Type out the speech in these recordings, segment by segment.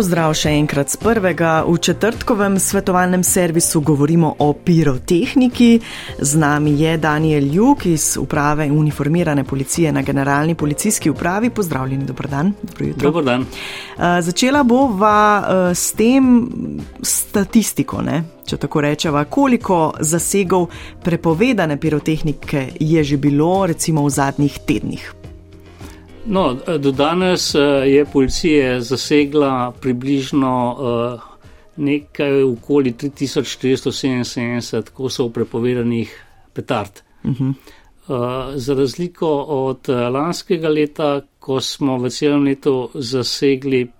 pozdrav še enkrat z prvega. V četrtkovem svetovalnem servisu govorimo o pirotehniki. Z nami je Daniel Juk iz uprave uniformirane policije na generalni policijski upravi. Pozdravljeni, dober dan. Dobro dan. Uh, začela bova uh, s tem statistiko, ne? če tako rečeva, koliko zasegov prepovedane pirotehnike je že bilo recimo v zadnjih tednih. No, do danes eh, je policija zasegla približno uh, nekaj okoli 3477 kosov prepovedanih petard. Uh -huh. uh, za razliko od lanskega leta, ko smo v celem letu zasegli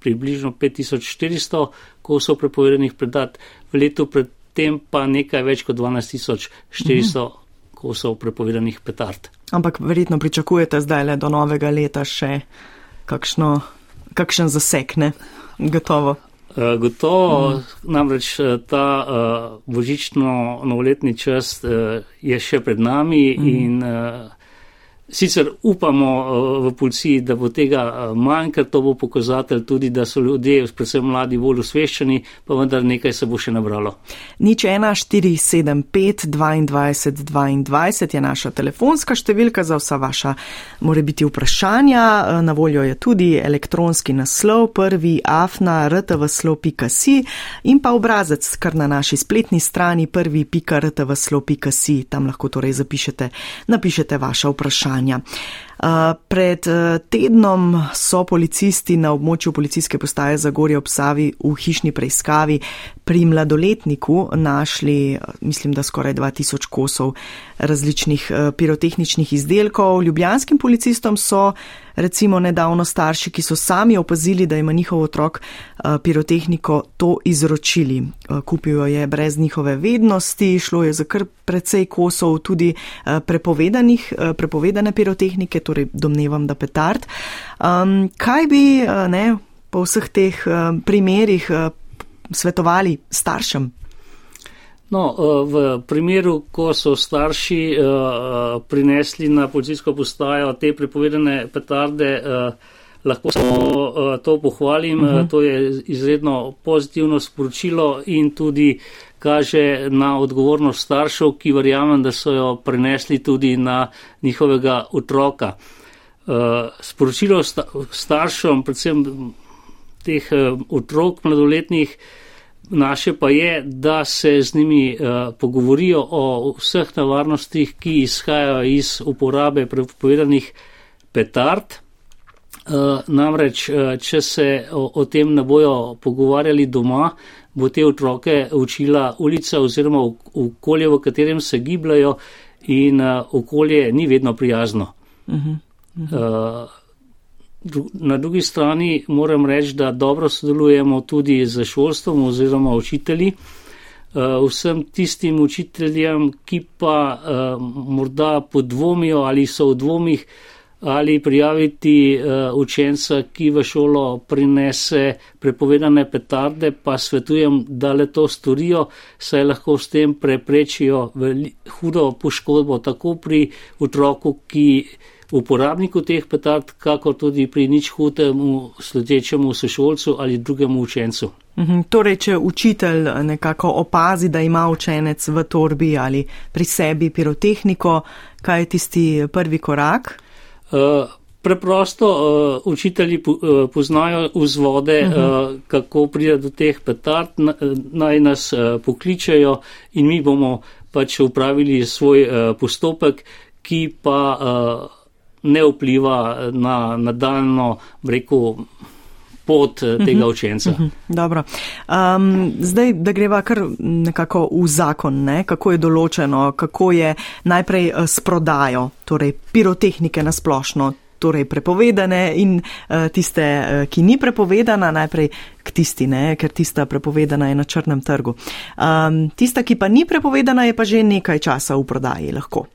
približno 5400 kosov prepovedanih petard, v letu predtem pa nekaj več kot 12400 uh -huh. Kosov prepovedanih petard. Ampak verjetno pričakujete zdaj le do novega leta še kakšno, kakšen zasek, ne? Gotovo. Uh, gotovo, mm. namreč eh, ta uh, božično novoletni čas uh, je še pred nami mm. in uh, Sicer upamo eh, v policiji, da bo tega eh, manj, ker to bo pokazatelj tudi, da so ljudje, predvsem mladi, bolj usveščeni, pa vendar nekaj se bo še nabralo. Nič 1, 4, 7, 5, 22, 22 je naša telefonska številka za vsa vaša morebiti vprašanja. Eh, na voljo je tudi elektronski naslov prvi afna rtvslo.si in pa obrazec kar na naši spletni strani prvi.rtvslo.si. Tam lahko torej zapišete, napišete vaša vprašanja vprašanja. Pred e, tednom so policisti na območju policijske postaje Zagorje ob Savi v hišni preiskavi pri mladoletniku našli, e, mislim, da skoraj 2000 kosov različnih e, pirotehničnih izdelkov. Ljubljanskim policistom so recimo nedavno starši, ki so sami opazili, da ima njihov otrok pirotehniko, to izročili. Kupil jo je brez njihove vednosti, šlo je za kar precej kosov tudi prepovedanih, prepovedane pirotehnike torej domnevam, da petard. Um, kaj bi ne, po vseh teh primerih svetovali staršem? No, v primeru, ko so starši prinesli na policijsko postajo te prepovedane petarde, lahko samo to pohvalim. Uh mhm. -huh. To je izredno pozitivno sporočilo in tudi kaže na odgovornost staršev, ki verjamem, da so jo prenesli tudi na njihovega otroka. Uh, sporočilo staršem, predvsem teh uh, otrok mladoletnih, naše pa je, da se z njimi uh, pogovorijo o vseh nevarnostih, ki izhajajo iz uporabe prepovedanih petard. Namreč, če se o, o tem ne bojo pogovarjali doma, bo te otroke učila ulica oziroma okolje, v katerem se gibljajo in uh, okolje ni vedno prijazno. Uh -huh. Uh -huh. Uh, na drugi strani moram reči, da dobro sodelujemo tudi z šolstvom oziroma učitelji. Uh, vsem tistim učiteljem, ki pa uh, morda podvomijo ali so v dvomih, ali prijaviti uh, učenca, ki v šolo prinese prepovedane petarde, pa svetujem, da le to storijo, saj lahko s tem preprečijo hudo poškodbo tako pri otroku, ki uporabniku teh petard, kako tudi pri nič hudemu sledečemu sošolcu ali drugemu učencu. Mhm, torej, če učitelj nekako opazi, da ima učenec v torbi ali pri sebi pirotehniko, kaj je tisti prvi korak? Eh, preprosto uh, učitelji po, uh, poznajo vzvode, uh -huh. uh, kako pride do teh petard, naj nas uh, pokličajo in mi bomo pač upravili svoj uh, postopek, ki pa uh, ne vpliva na nadaljno, rekel, pot eh, tega mhm. učenca. -huh, uh -huh, dobro. Um, zdaj, da greva kar nekako v zakon, ne? kako je določeno, kako je najprej eh, s prodajo, torej pirotehnike na splošno. Torej, prepovedane in uh, tiste, uh, ki ni prepovedana, najprej k tisti, ne, ker tista prepovedana je na črnem trgu. Um, tista, ki pa ni prepovedana, je pa že nekaj časa v prodaji lahko.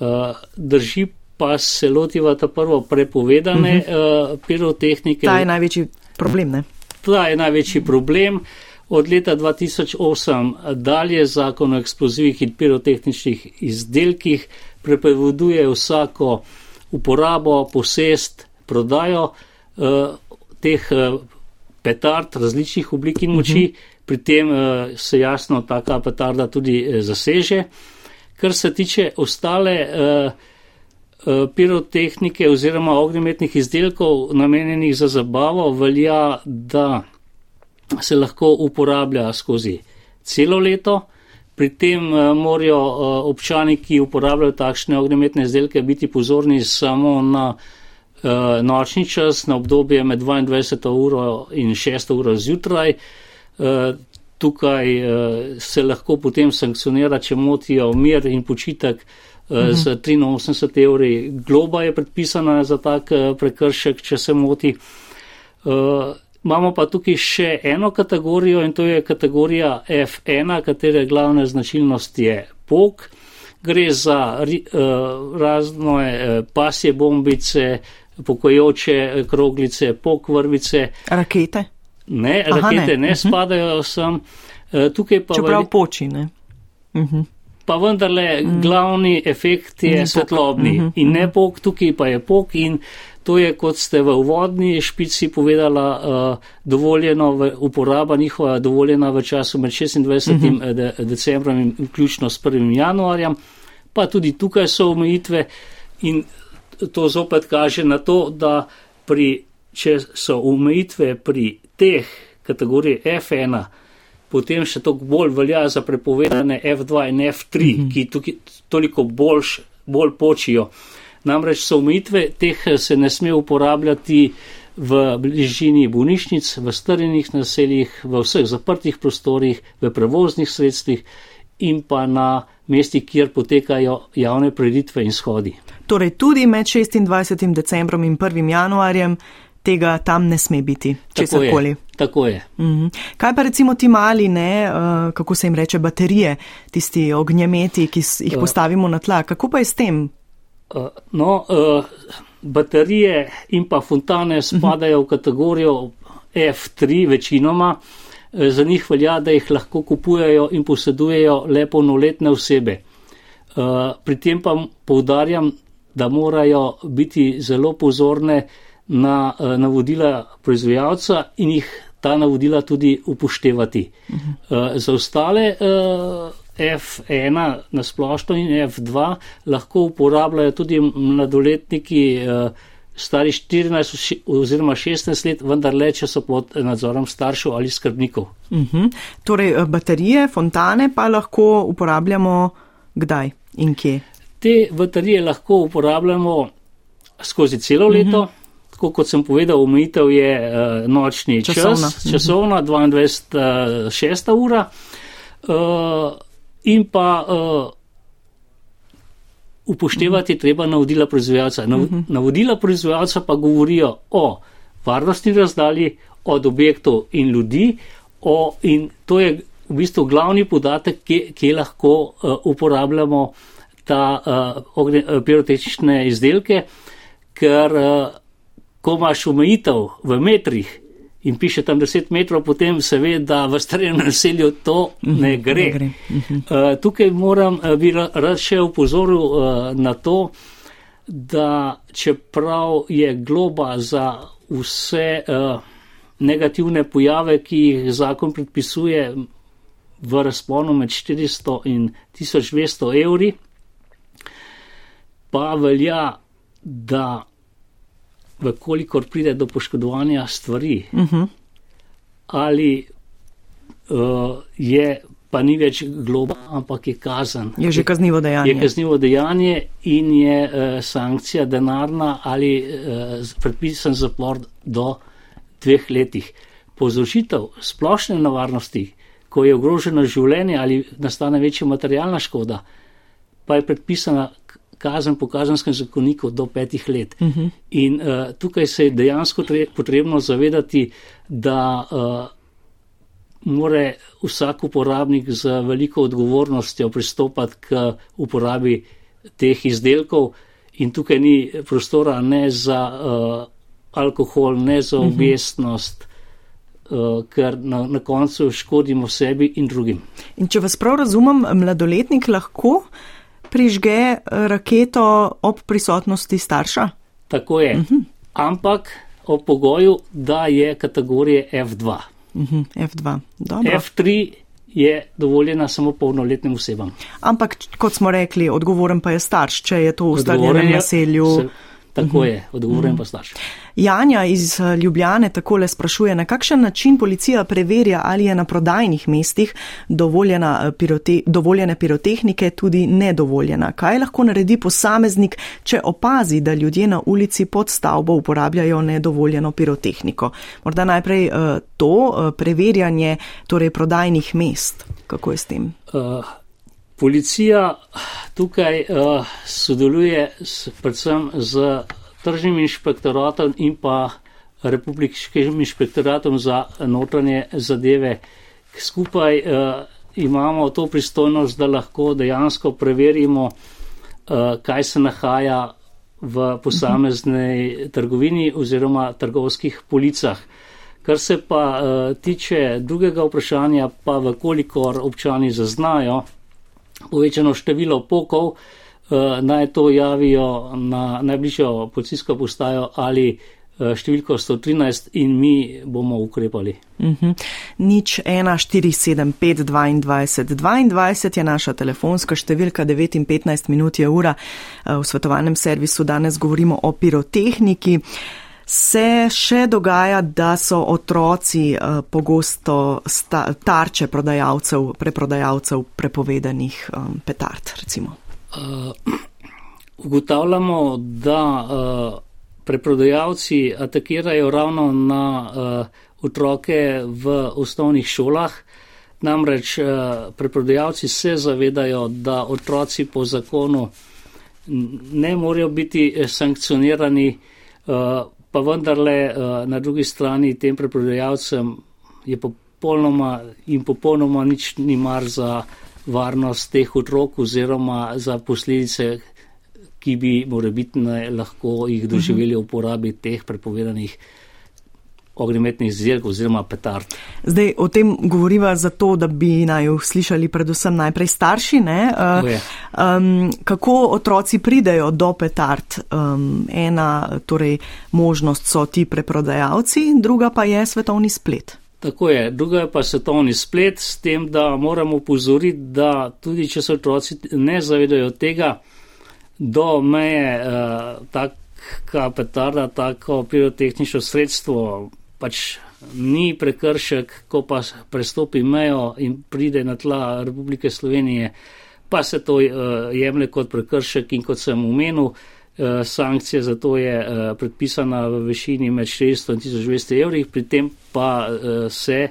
Uh, drži pa se lotiva ta prvo prepovedane uh -huh. uh, pirotehnike. Ta je največji problem, ne? Ta je največji problem. Od leta 2008 dalje zakon o eksplozivih in pirotehničnih izdelkih prepoveduje vsako uporabo, posest, prodajo uh, teh uh, petard različnih oblik in moči, uh -huh. pri tem uh, se jasno taka petarda tudi uh, zaseže. Kar se tiče ostale uh, pirotehnike oziroma ognjemetnih izdelkov namenjenih za zabavo, velja, da se lahko uporablja skozi celo leto. Pri tem uh, morajo uh, občani, ki uporabljajo takšne ognjemetne izdelke, biti pozorni samo na nočni čas, na obdobje med 22. uro in 6. uro zjutraj. Tukaj se lahko potem sankcionira, če motijo mir in počitek. Uh, uh -huh. Z 83 evri globa je predpisana za tak uh, prekršek, če se moti. Uh, imamo pa tukaj še eno kategorijo in to je kategorija F1, katere glavna značilnost je pok. Gre za uh, razne uh, pasje bombice, pokojoče eh, kroglice, pokvrvice. Rakete? Ne, Aha, rakete ne, ne uh mhm. -huh. spadajo sem. Eh, tukaj pa. Čeprav poči, ne. Uh mhm. -huh. Pa vendarle, -huh. glavni efekt je svetlobni uh -huh. in ne pok, tukaj pa je pok in to je, kot ste v uvodni špici povedala, uh, dovoljeno v uporaba njihova dovoljena v času med 26. Uh -huh. de decembrom in vključno s 1. januarjem, pa tudi tukaj so omejitve in to zopet kaže na to, da pri, če so omejitve pri teh kategorij F1, potem še toliko bolj velja za prepovedane F2 in F3, mm -hmm. ki tukaj toliko boljš, bolj počijo. Namreč so omejitve, teh se ne sme uporabljati v bližini bolnišnic, v strjenih naseljih, v vseh zaprtih prostorih, v prevoznih sredstvih in pa na mestih, kjer potekajo javne preditve in shodi. Torej tudi med 26. decembrom in 1. januarjem tega tam ne sme biti, če se koli. Tako je. Mhm. Kaj pa recimo ti mali, ne, uh, kako se jim reče, baterije, tisti ognjemeti, ki jih uh, postavimo na tla, kako pa je s tem? Uh, no, uh, baterije in pa fontane mhm. spadajo v kategorijo F3 večinoma. Za njih velja, da jih lahko kupujejo in posedujejo le polnoletne osebe. Pri tem pa poudarjam, da morajo biti zelo pozorne na eh, navodila proizvajalca in jih ta navodila tudi upoštevati. Uh -huh. Za ostale eh, F1 na splošno in F2 lahko uporabljajo tudi mladoletniki stari 14 oziroma 16 let, vendar le, če so pod nadzorom staršev ali skrbnikov. Uh mhm. -huh. Torej, baterije, fontane pa lahko uporabljamo kdaj in kje? Te baterije lahko uporabljamo skozi celo leto. Uh -huh. Tako kot sem povedal, omejitev je uh, nočni časovna. čas, časovna, 22, uh, 6 ura. Uh, in pa uh, upoštevati uh -huh. treba navodila proizvajalca. Nav, uh -huh. Navodila proizvajalca pa govorijo o varnostni razdalji od objektov in ljudi. O, in to je v bistvu glavni podatek, kje, kje lahko uh, uporabljamo ta uh, pirotehnične izdelke, ker uh, ko imaš omejitev v metrih in piše tam 10 metrov, potem se ve, da v starem naselju to mhm, ne gre. Ne gre. Uh, tukaj moram uh, bi rad še upozoril uh, na to, da čeprav je globa za vse uh, negativne pojave, ki jih zakon predpisuje v razponu med 400 in 1200 evri, pa velja, da vkolikor pride do poškodovanja stvari uh mhm. -huh. ali uh, je, pa ni več globa, ampak je kazen. Je že kaznivo dejanje. Je kaznivo dejanje in je uh, sankcija denarna ali uh, predpisan zapor do dveh letih. Povzročitev splošne nevarnosti, ko je ogroženo življenje ali nastane večja materialna škoda, pa je predpisana kazen po kazenskem zakoniku do petih let. Uh mhm. -huh. In uh, tukaj se je dejansko potrebno zavedati, da uh, more vsak uporabnik z veliko odgovornostjo pristopati k uporabi teh izdelkov in tukaj ni prostora ne za uh, alkohol, ne za mhm. objestnost. Uh, ker na, na koncu škodimo sebi in drugim. In če vas prav razumem, mladoletnik lahko uh, prižge eh, raketo ob prisotnosti starša? Tako je. Uh mhm. -huh. Ampak ob pogoju, da je kategorije F2. Uh -huh, F2. Dobro. F3 je dovoljena samo polnoletnim osebam. Ampak, kot smo rekli, odgovoren pa je starš, če je to v ustaljenem naselju. Se, tako je, odgovoren pa starš. Janja iz eh, Ljubljane takole sprašuje, na kakšen način policija preverja, ali je na prodajnih mestih eh, pirote, dovoljene pirotehnike tudi nedovoljena. Kaj lahko naredi posameznik, če opazi, da ljudje na ulici pod stavbo uporabljajo nedovoljeno pirotehniko? Morda najprej eh, to preverjanje torej prodajnih mest. Kako je s tem? Uh. Policija tukaj uh, sodeluje s, predvsem z tržnim inšpektoratom in pa republikanskim inšpektoratom za notranje zadeve. Skupaj uh, imamo to pristojnost, da lahko dejansko preverimo, uh, kaj se nahaja v posamezni trgovini oziroma trgovskih policah. Kar se pa uh, tiče drugega vprašanja, pa vkolikor občani zaznajo povečano število pokov, uh, naj to javijo na najbližjo policijsko postajo ali eh, številko 113 in mi bomo ukrepali. Uh mhm. -huh. Nič 1475 22 22 je naša telefonska številka, 9 in 15 minut je ura. Eh, v svetovalnem servisu danes govorimo o pirotehniki. Se še dogaja, da so otroci uh, pogosto sta, tarče prodajalcev, preprodajalcev prepovedanih um, petard, recimo? Uh, ugotavljamo, da uh, preprodajalci atakirajo ravno na uh, otroke v osnovnih šolah. Namreč preprodajalci se zavedajo, da otroci po zakonu ne morejo biti sankcionirani, pa vendarle na drugi strani tem preprodajalcem je popolnoma in popolnoma nič ni mar za varnost teh otrok oziroma za posledice, ki bi morebitne lahko jih doživeli v uporabi teh prepovedanih ognjemetnih izdelkov oziroma petard. Zdaj o tem govoriva zato, da bi naj jo slišali predvsem najprej starši. Uh, um, kako otroci pridejo do petard? Um, ena torej, možnost so ti preprodajalci, druga pa je svetovni splet. Tako je, druga je pa svetovni splet, s tem, da moramo upozoriti, da tudi če se otroci ne zavedajo tega, do meje uh, taka petarda, tako pirotehnično sredstvo pač ni prekršek, ko pa prestopi mejo in pride na tla Republike Slovenije, pa se to uh, jemlje kot prekršek in kot sem omenil, Eh, sankcija za to je eh, predpisana v višini med 600 in 1200 evrih, pri tem pa eh, se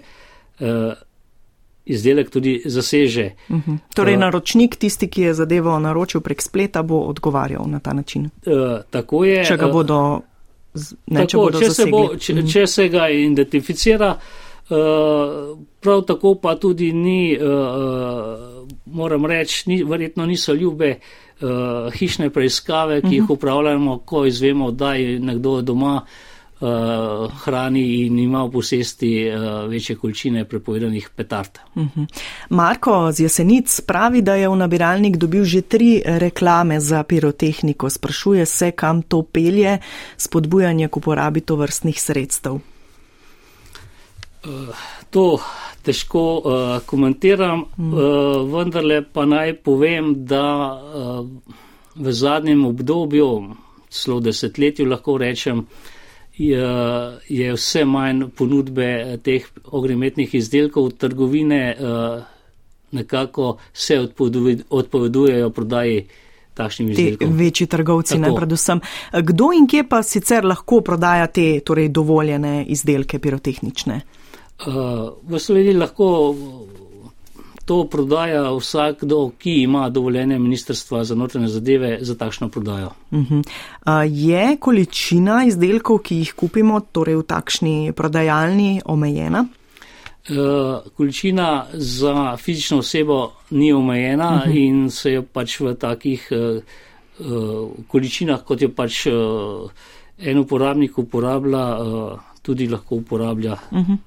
izdelek tudi zaseže. Uh mhm. -huh. Torej, naročnik, tisti, ki je zadevo naročil prek spleta, bo odgovarjal na ta način. Uh, tako je. Če ga bodo. Ne, tako, če, bodo če, se bo, če, uh mhm. -huh. če se ga identificira, uh, prav tako pa tudi ni, uh, moram reči, ni, verjetno niso ljube uh, uh, hišne preiskave, ki uh -huh. jih mhm. upravljamo, ko izvemo, da je nekdo doma uh, hrani in ima v posesti uh, večje količine prepovedanih petard. Uh mhm. -huh. Marko z Jesenic pravi, da je v nabiralnik dobil že tri reklame za pirotehniko. Sprašuje se, kam to pelje, spodbujanje k uporabi to vrstnih sredstev. Uh, to težko uh, komentiram, mm. uh, vendarle pa naj povem, da uh, v zadnjem obdobju, celo desetletju lahko rečem, je, je vse manj ponudbe teh ogremetnih izdelkov, trgovine uh, nekako se odpovedujejo prodaji. Te večji trgovci, Tako. ne predvsem. Kdo in kje pa sicer lahko prodaja te torej, dovoljene izdelke pirotehnične? V Sloveniji lahko to prodaja vsakdo, ki ima dovoljenje Ministrstva za notranje zadeve za takšno prodajo. Uh -huh. Je količina izdelkov, ki jih kupimo, torej v takšni prodajalni, omejena? Uh, količina za fizično osebo ni omejena uh -huh. in se jo pač v takih uh, količinah, kot jo pač uh, en uporabnik uporablja, uh, tudi lahko uporablja. Uh -huh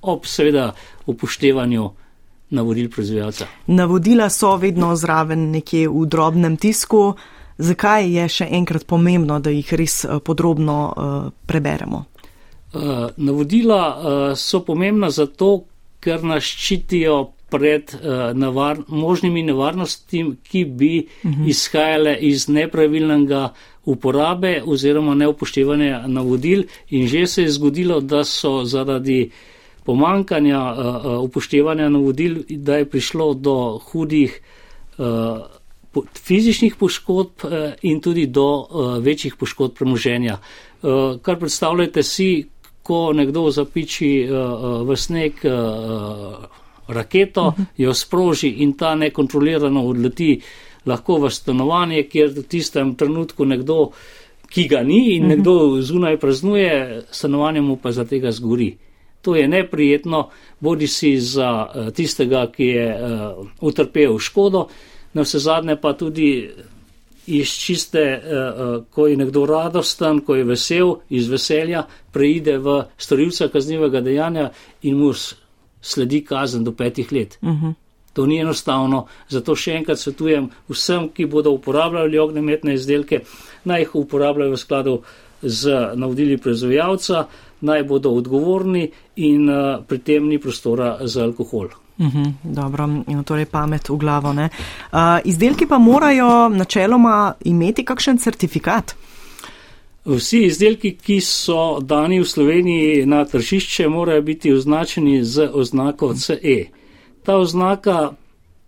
ob seveda upoštevanju navodil proizvajalca. Navodila so vedno zraven nekje v drobnem tisku. Zakaj je še enkrat pomembno, da jih res eh, podrobno uh, preberemo? Navodila so pomembna zato, ker nas ščitijo pred nevar, možnimi nevarnostmi, ki bi uh -huh. izhajale iz nepravilnega uporabe oziroma neupoštevanja navodil. In že se je zgodilo, da so zaradi pomankanja upoštevanja navodil, da je prišlo do hudih fizičnih poškodb in tudi do večjih poškodb premoženja. Kar predstavljate si, ko nekdo zapiči v sneg raketo, jo sproži in ta nekontrolirano odleti lahko v stanovanje, kjer v tistem trenutku nekdo, ki ga ni in nekdo zunaj praznuje, stanovanje mu pa za tega zgori. To je neprijetno, bodi si za tistega, ki je utrpel škodo, na vse zadnje pa tudi iz čiste, ko je nekdo radosten, ko je vesel, iz veselja preide v storilca kaznivega dejanja in mu sledi kazen do petih let. Uh -huh. To ni enostavno, zato še enkrat svetujem vsem, ki bodo uporabljali ognjemetne izdelke, naj jih uporabljajo v skladu z navodili proizvajalca, naj bodo odgovorni in uh, pri tem ni prostora za alkohol. Uh mhm, -huh, dobro, in torej pamet v glavo. Uh, izdelki pa morajo načeloma imeti kakšen certifikat. Vsi izdelki, ki so dani v Sloveniji na tržišče, morajo biti označeni z oznako CE. Ta oznaka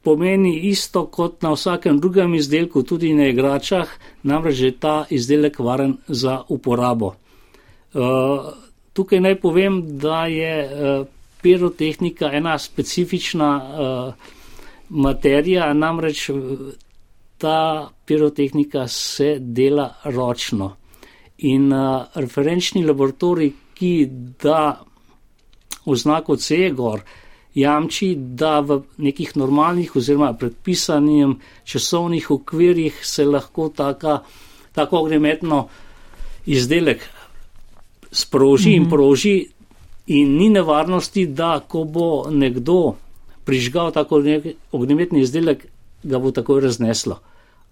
pomeni isto kot na vsakem drugem izdelku, tudi na igračah, namreč je ta izdelek varen za uporabo. Uh, tukaj naj povem, da je uh, pirotehnika ena specifična uh, materija, namreč ta pirotehnika se dela ročno. In referenčni laboratorij, ki da oznako CE gor, jamči, da v nekih normalnih oziroma predpisanih časovnih okvirjih se lahko taka, tako ognjemetno izdelek sproži mm -hmm. in mhm. proži in ni nevarnosti, da ko bo nekdo prižgal tako ognjemetni izdelek, ga bo takoj razneslo.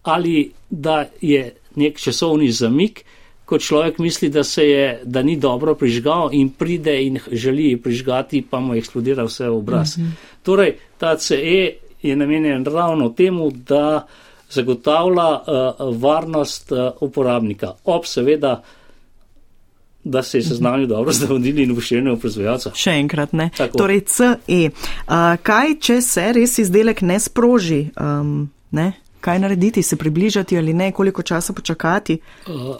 Ali da je nek časovni zamik, ko človek misli, da se je, da ni dobro prižgal in pride in želi prižgati, pa mu eksplodira vse v obraz. Mm -hmm. Torej, ta CE je namenjen ravno temu, da zagotavlja uh, varnost uh, uporabnika. Ob seveda, da se je seznanil mm -hmm. dobro z navodili in upoštevanjem proizvajalca. Še enkrat ne. Tako. Torej, CE. Uh, kaj, če se res izdelek ne sproži? Um, ne? Kaj narediti, se približati ali ne, koliko časa počakati? Uh,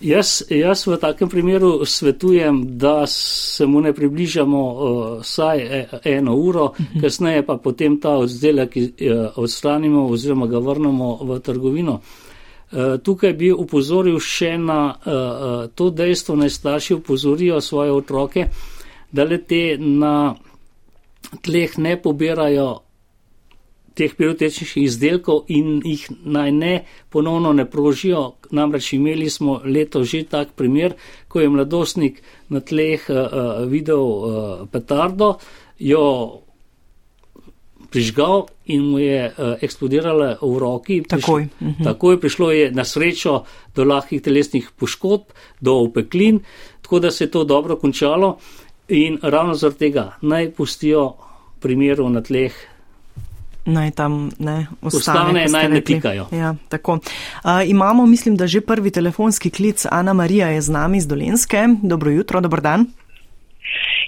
jaz, jaz v takem primeru svetujem, da se mu ne približamo uh, saj e, eno uro, uh mhm. -huh. kasneje pa potem ta oddelek uh, odstranimo oziroma ga vrnemo v trgovino. Uh, tukaj bi upozoril še na uh, uh, to dejstvo, naj starši upozorijo svoje otroke, da le te na tleh ne pobirajo teh pirotečnih izdelkov in jih naj ne ponovno ne prožijo. Namreč imeli smo leto že tak primer, ko je mladostnik na tleh uh, videl uh, petardo, jo prižgal in mu je uh, eksplodirala v roki. Takoj. Prišlo, mhm. takoj prišlo je na srečo do lahkih telesnih poškodb, do opeklin, tako da se je to dobro končalo in ravno zaradi tega naj pustijo primeru na tleh naj tam ne ostane, naj ne tikajo. Ja, tako. Uh, imamo, mislim, da že prvi telefonski klic. Ana Marija je z nami iz Dolenske. Dobro jutro, dober dan.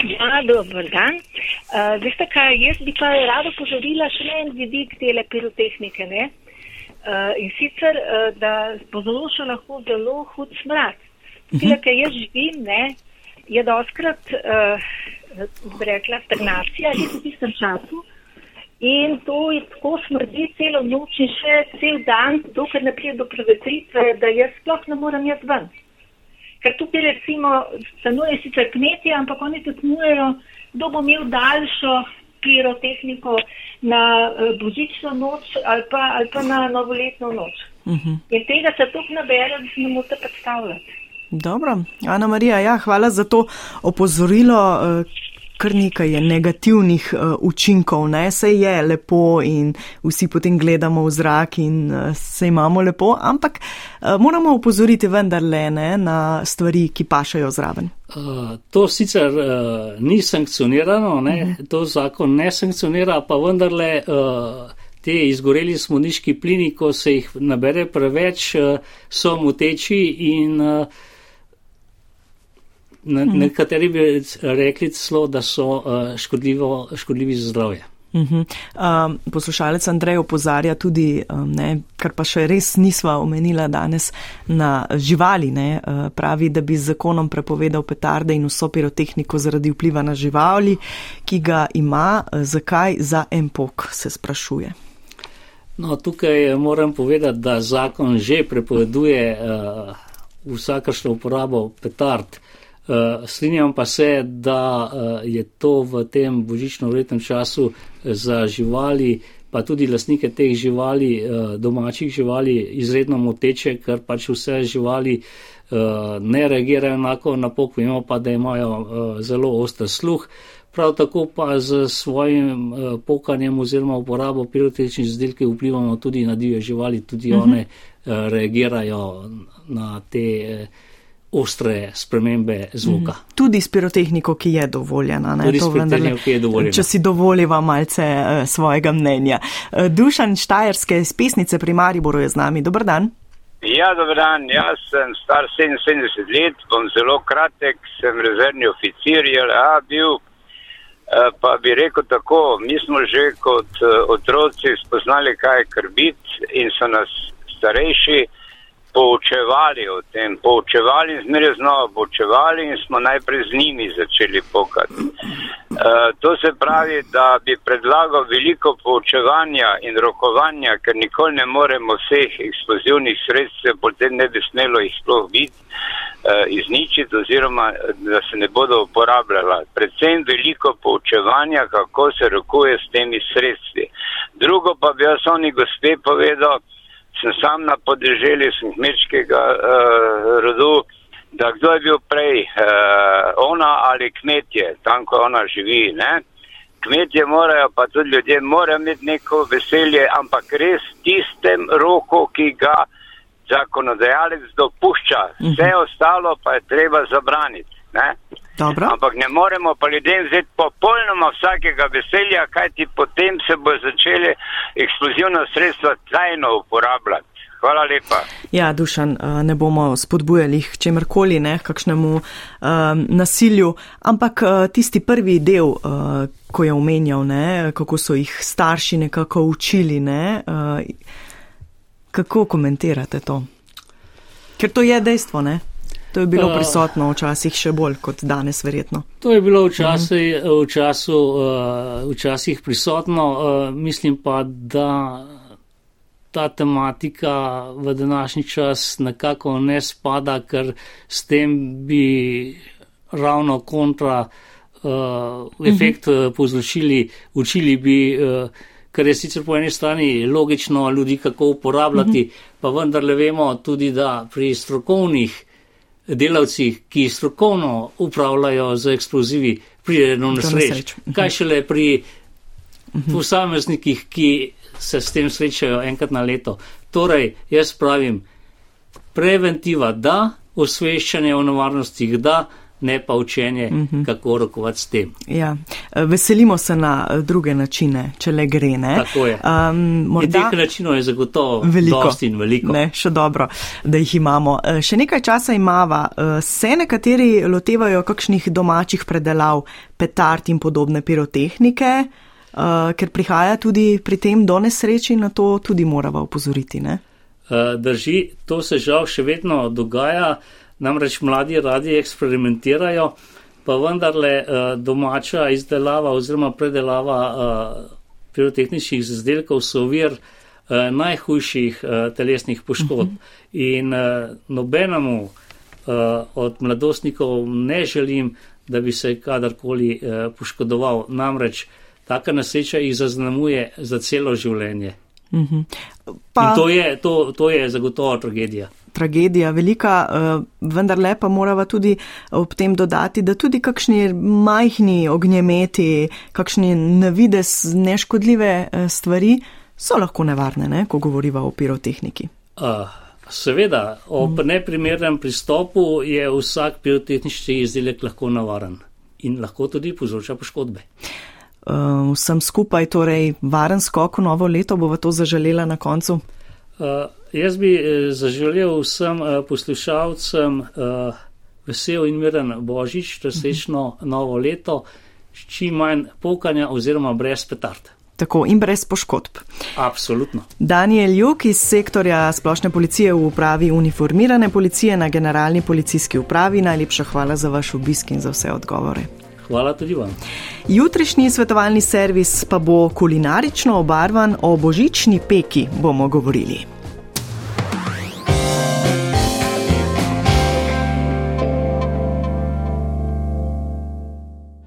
Ja, dober dan. Uh, veste kaj, jaz bi pa rada pozorila še en vidik tele pirotehnike. Ne? Uh, in sicer, uh, da povzroča lahko zelo hud smrad. Uh -huh. Kaj jaz živim, ne, je doskrat, uh, rekla, stagnacija, je v tistem času. In to je tako smrdi celo noč in še cel dan, dokler ne pride do prevetritve, da jaz sploh ne morem jaz ven. Ker tukaj recimo stanuje sicer kmetje, ampak oni tekmujejo, kdo bo imel daljšo pirotehniko na uh, božično noč ali pa, ali pa na novoletno noč. Uh mhm. -huh. In tega se tukaj nabere, da se ne morete predstavljati. Dobro, Ana Marija, ja, hvala za to opozorilo. Uh, kar nekaj je negativnih uh, učinkov, ne se je lepo in vsi potem gledamo v zrak in uh, se imamo lepo, ampak uh, moramo upozoriti vendarle ne, na stvari, ki pašajo zraven. Uh, to sicer uh, ni sankcionirano, ne? Uh -huh. to zakon ne sankcionira, pa vendarle. Uh, te izgoreli smoniški plini, ko se jih nabere preveč, eh, so moteči in eh, mhm. nekateri bi rekli celo, da so eh, škodljivi za zdravje. Uhum. Um, poslušalec Andrej opozarja tudi, um, ne, kar pa še res nisva omenila danes, na živali. Ne, uh, pravi, da bi z zakonom prepovedal petarde in vso pirotehniko zaradi vpliva na živali, ki ga ima. Zakaj za en pok, se sprašuje. No, tukaj moram povedati, da zakon že prepoveduje uh, vsakršno uporabo petard. Uh, strinjam pa se, da uh, je to v tem božično-letnem času za živali, pa tudi lasnike teh živali, domačih živali, izredno moteče, ker pač vse živali ne reagirajo enako na pok, vemo pa, da imajo zelo oster sluh. Uh, prav tako pa z svojim pokanjem oziroma uporabo pirotehničnih izdelkov vplivamo tudi na divje živali, tudi uh mhm. -huh. one uh, reagirajo na te ostre spremembe zvuka. Uh mhm. -huh. Tudi s pirotehniko, ki je dovoljena. Ne? Tudi to pirotehniko, ki je dovoljena. Če si dovoliva malce uh, svojega mnenja. Uh, Dušan Štajerske iz pesnice pri Mariboru je z nami. Dobr dan. Ja, dober dan. Jaz sem star 77 let, bom zelo kratek, sem rezervni oficir, je a, bil Eh, pa bi rekel tako, mi smo že kot otroci spoznali, kaj je krbit in so nas starejši poučevali o tem, poučevali in zmeraj znova poučevali in smo najprej z njimi začeli pokati. Uh, to se pravi, da bi predlagal veliko poučevanja in rokovanja, ker nikoli ne moremo vseh eksplozivnih sredstev, potem ne bi smelo jih sploh biti, uh, izničiti oziroma da se ne bodo uporabljala. Predvsem veliko poučevanja, kako se rokuje s temi sredstvi. Drugo pa bi jaz oni gospe povedal, sem sam na podeželju, sem kmečkega uh, rodu, da kdo je bil prej, uh, ona ali kmetje, tam, ko ona živi. Ne? Kmetje morajo, pa tudi ljudje morajo imeti neko veselje, ampak res tistem roku, ki ga zakonodajalec dopušča. Vse mhm. ostalo pa je treba zabraniti. Ne? Ampak ne moremo pa ljudem vzeti popolnoma vsakega veselja, kajti potem se bo začeli eksplozivna sredstva trajno uporabljati. Hvala lepa. Ja, Dušan, eh, ne bomo spodbujali k čemrkoli, ne, kakšnemu um, nasilju, ampak uh, tisti prvi del, uh, ko je omenjal, ne, kako so jih starši nekako učili, ne, uh, kako komentirate to? Ker to je dejstvo, ne? To je bilo prisotno včasih še bolj kot danes, verjetno. To je bilo včasih, v času, včasih prisotno. Mislim pa, da ta tematika v današnji čas nekako ne spada, ker s tem bi ravno kontra efekt povzročili, učili bi kar je sicer po eni strani logično ljudi, kako uporabljati, pa vendarle vemo tudi, da pri strokovnih delavcih, ki strokovno upravljajo z eksplozivi, pride do nesreč. Mhm. Kaj šele pri mhm. posameznikih, ki se s tem srečajo enkrat na leto. Torej, jaz pravim, preventiva da, osveščanje o nevarnostih da, ne pa učenje, uh mhm. -huh. kako rokovati s tem. Ja. Veselimo se na druge načine, če le gre. Ne? Tako je. Um, morda... Teh načinov je zagotovo veliko in veliko. Ne, še dobro, da jih imamo. E, še nekaj časa imava. E, se nekateri lotevajo kakšnih domačih predelav, petard in podobne pirotehnike, uh, ker prihaja tudi pri tem do nesreči, na to tudi morava upozoriti. Ne? Drži, to se žal še vedno dogaja. Namreč mladi radi eksperimentirajo, pa vendarle eh, domača izdelava oziroma predelava eh, pirotehničnih izdelkov so vir eh, najhujših telesnih poškodb. Mhm. In nobenemu od mladostnikov ne želim, da bi se kadarkoli poškodoval. Namreč taka nesreča jih zaznamuje za celo življenje. Mhm. Pa, to, je, to, to je zagotovo tragedija. Tragedija velika, vendar lepa morava tudi ob tem dodati, da tudi kakšni majhni ognjemeti, kakšni navides neškodljive stvari so lahko nevarne, ne, ko govoriva o pirotehniki. Uh. Seveda, ob neprimernem pristopu je vsak pirotehnični izdelek lahko navaren in lahko tudi povzroča poškodbe. Uh, vsem skupaj torej varen skok v novo leto, bo to zaželela na koncu? Uh, jaz bi eh, zaželel vsem uh, poslušalcem uh, vesel in miren božič, -huh. novo leto, s čim manj pokanja oziroma brez petard. Tako in brez poškodb. Absolutno. Daniel Juk iz sektorja splošne policije v upravi uniformirane policije na generalni policijski upravi, najlepša hvala za vaš obisk in za vse odgovore. Hvala tudi vam. Jutrišnji svetovalni servis pa bo kulinarično obarvan o božični peki, bomo govorili.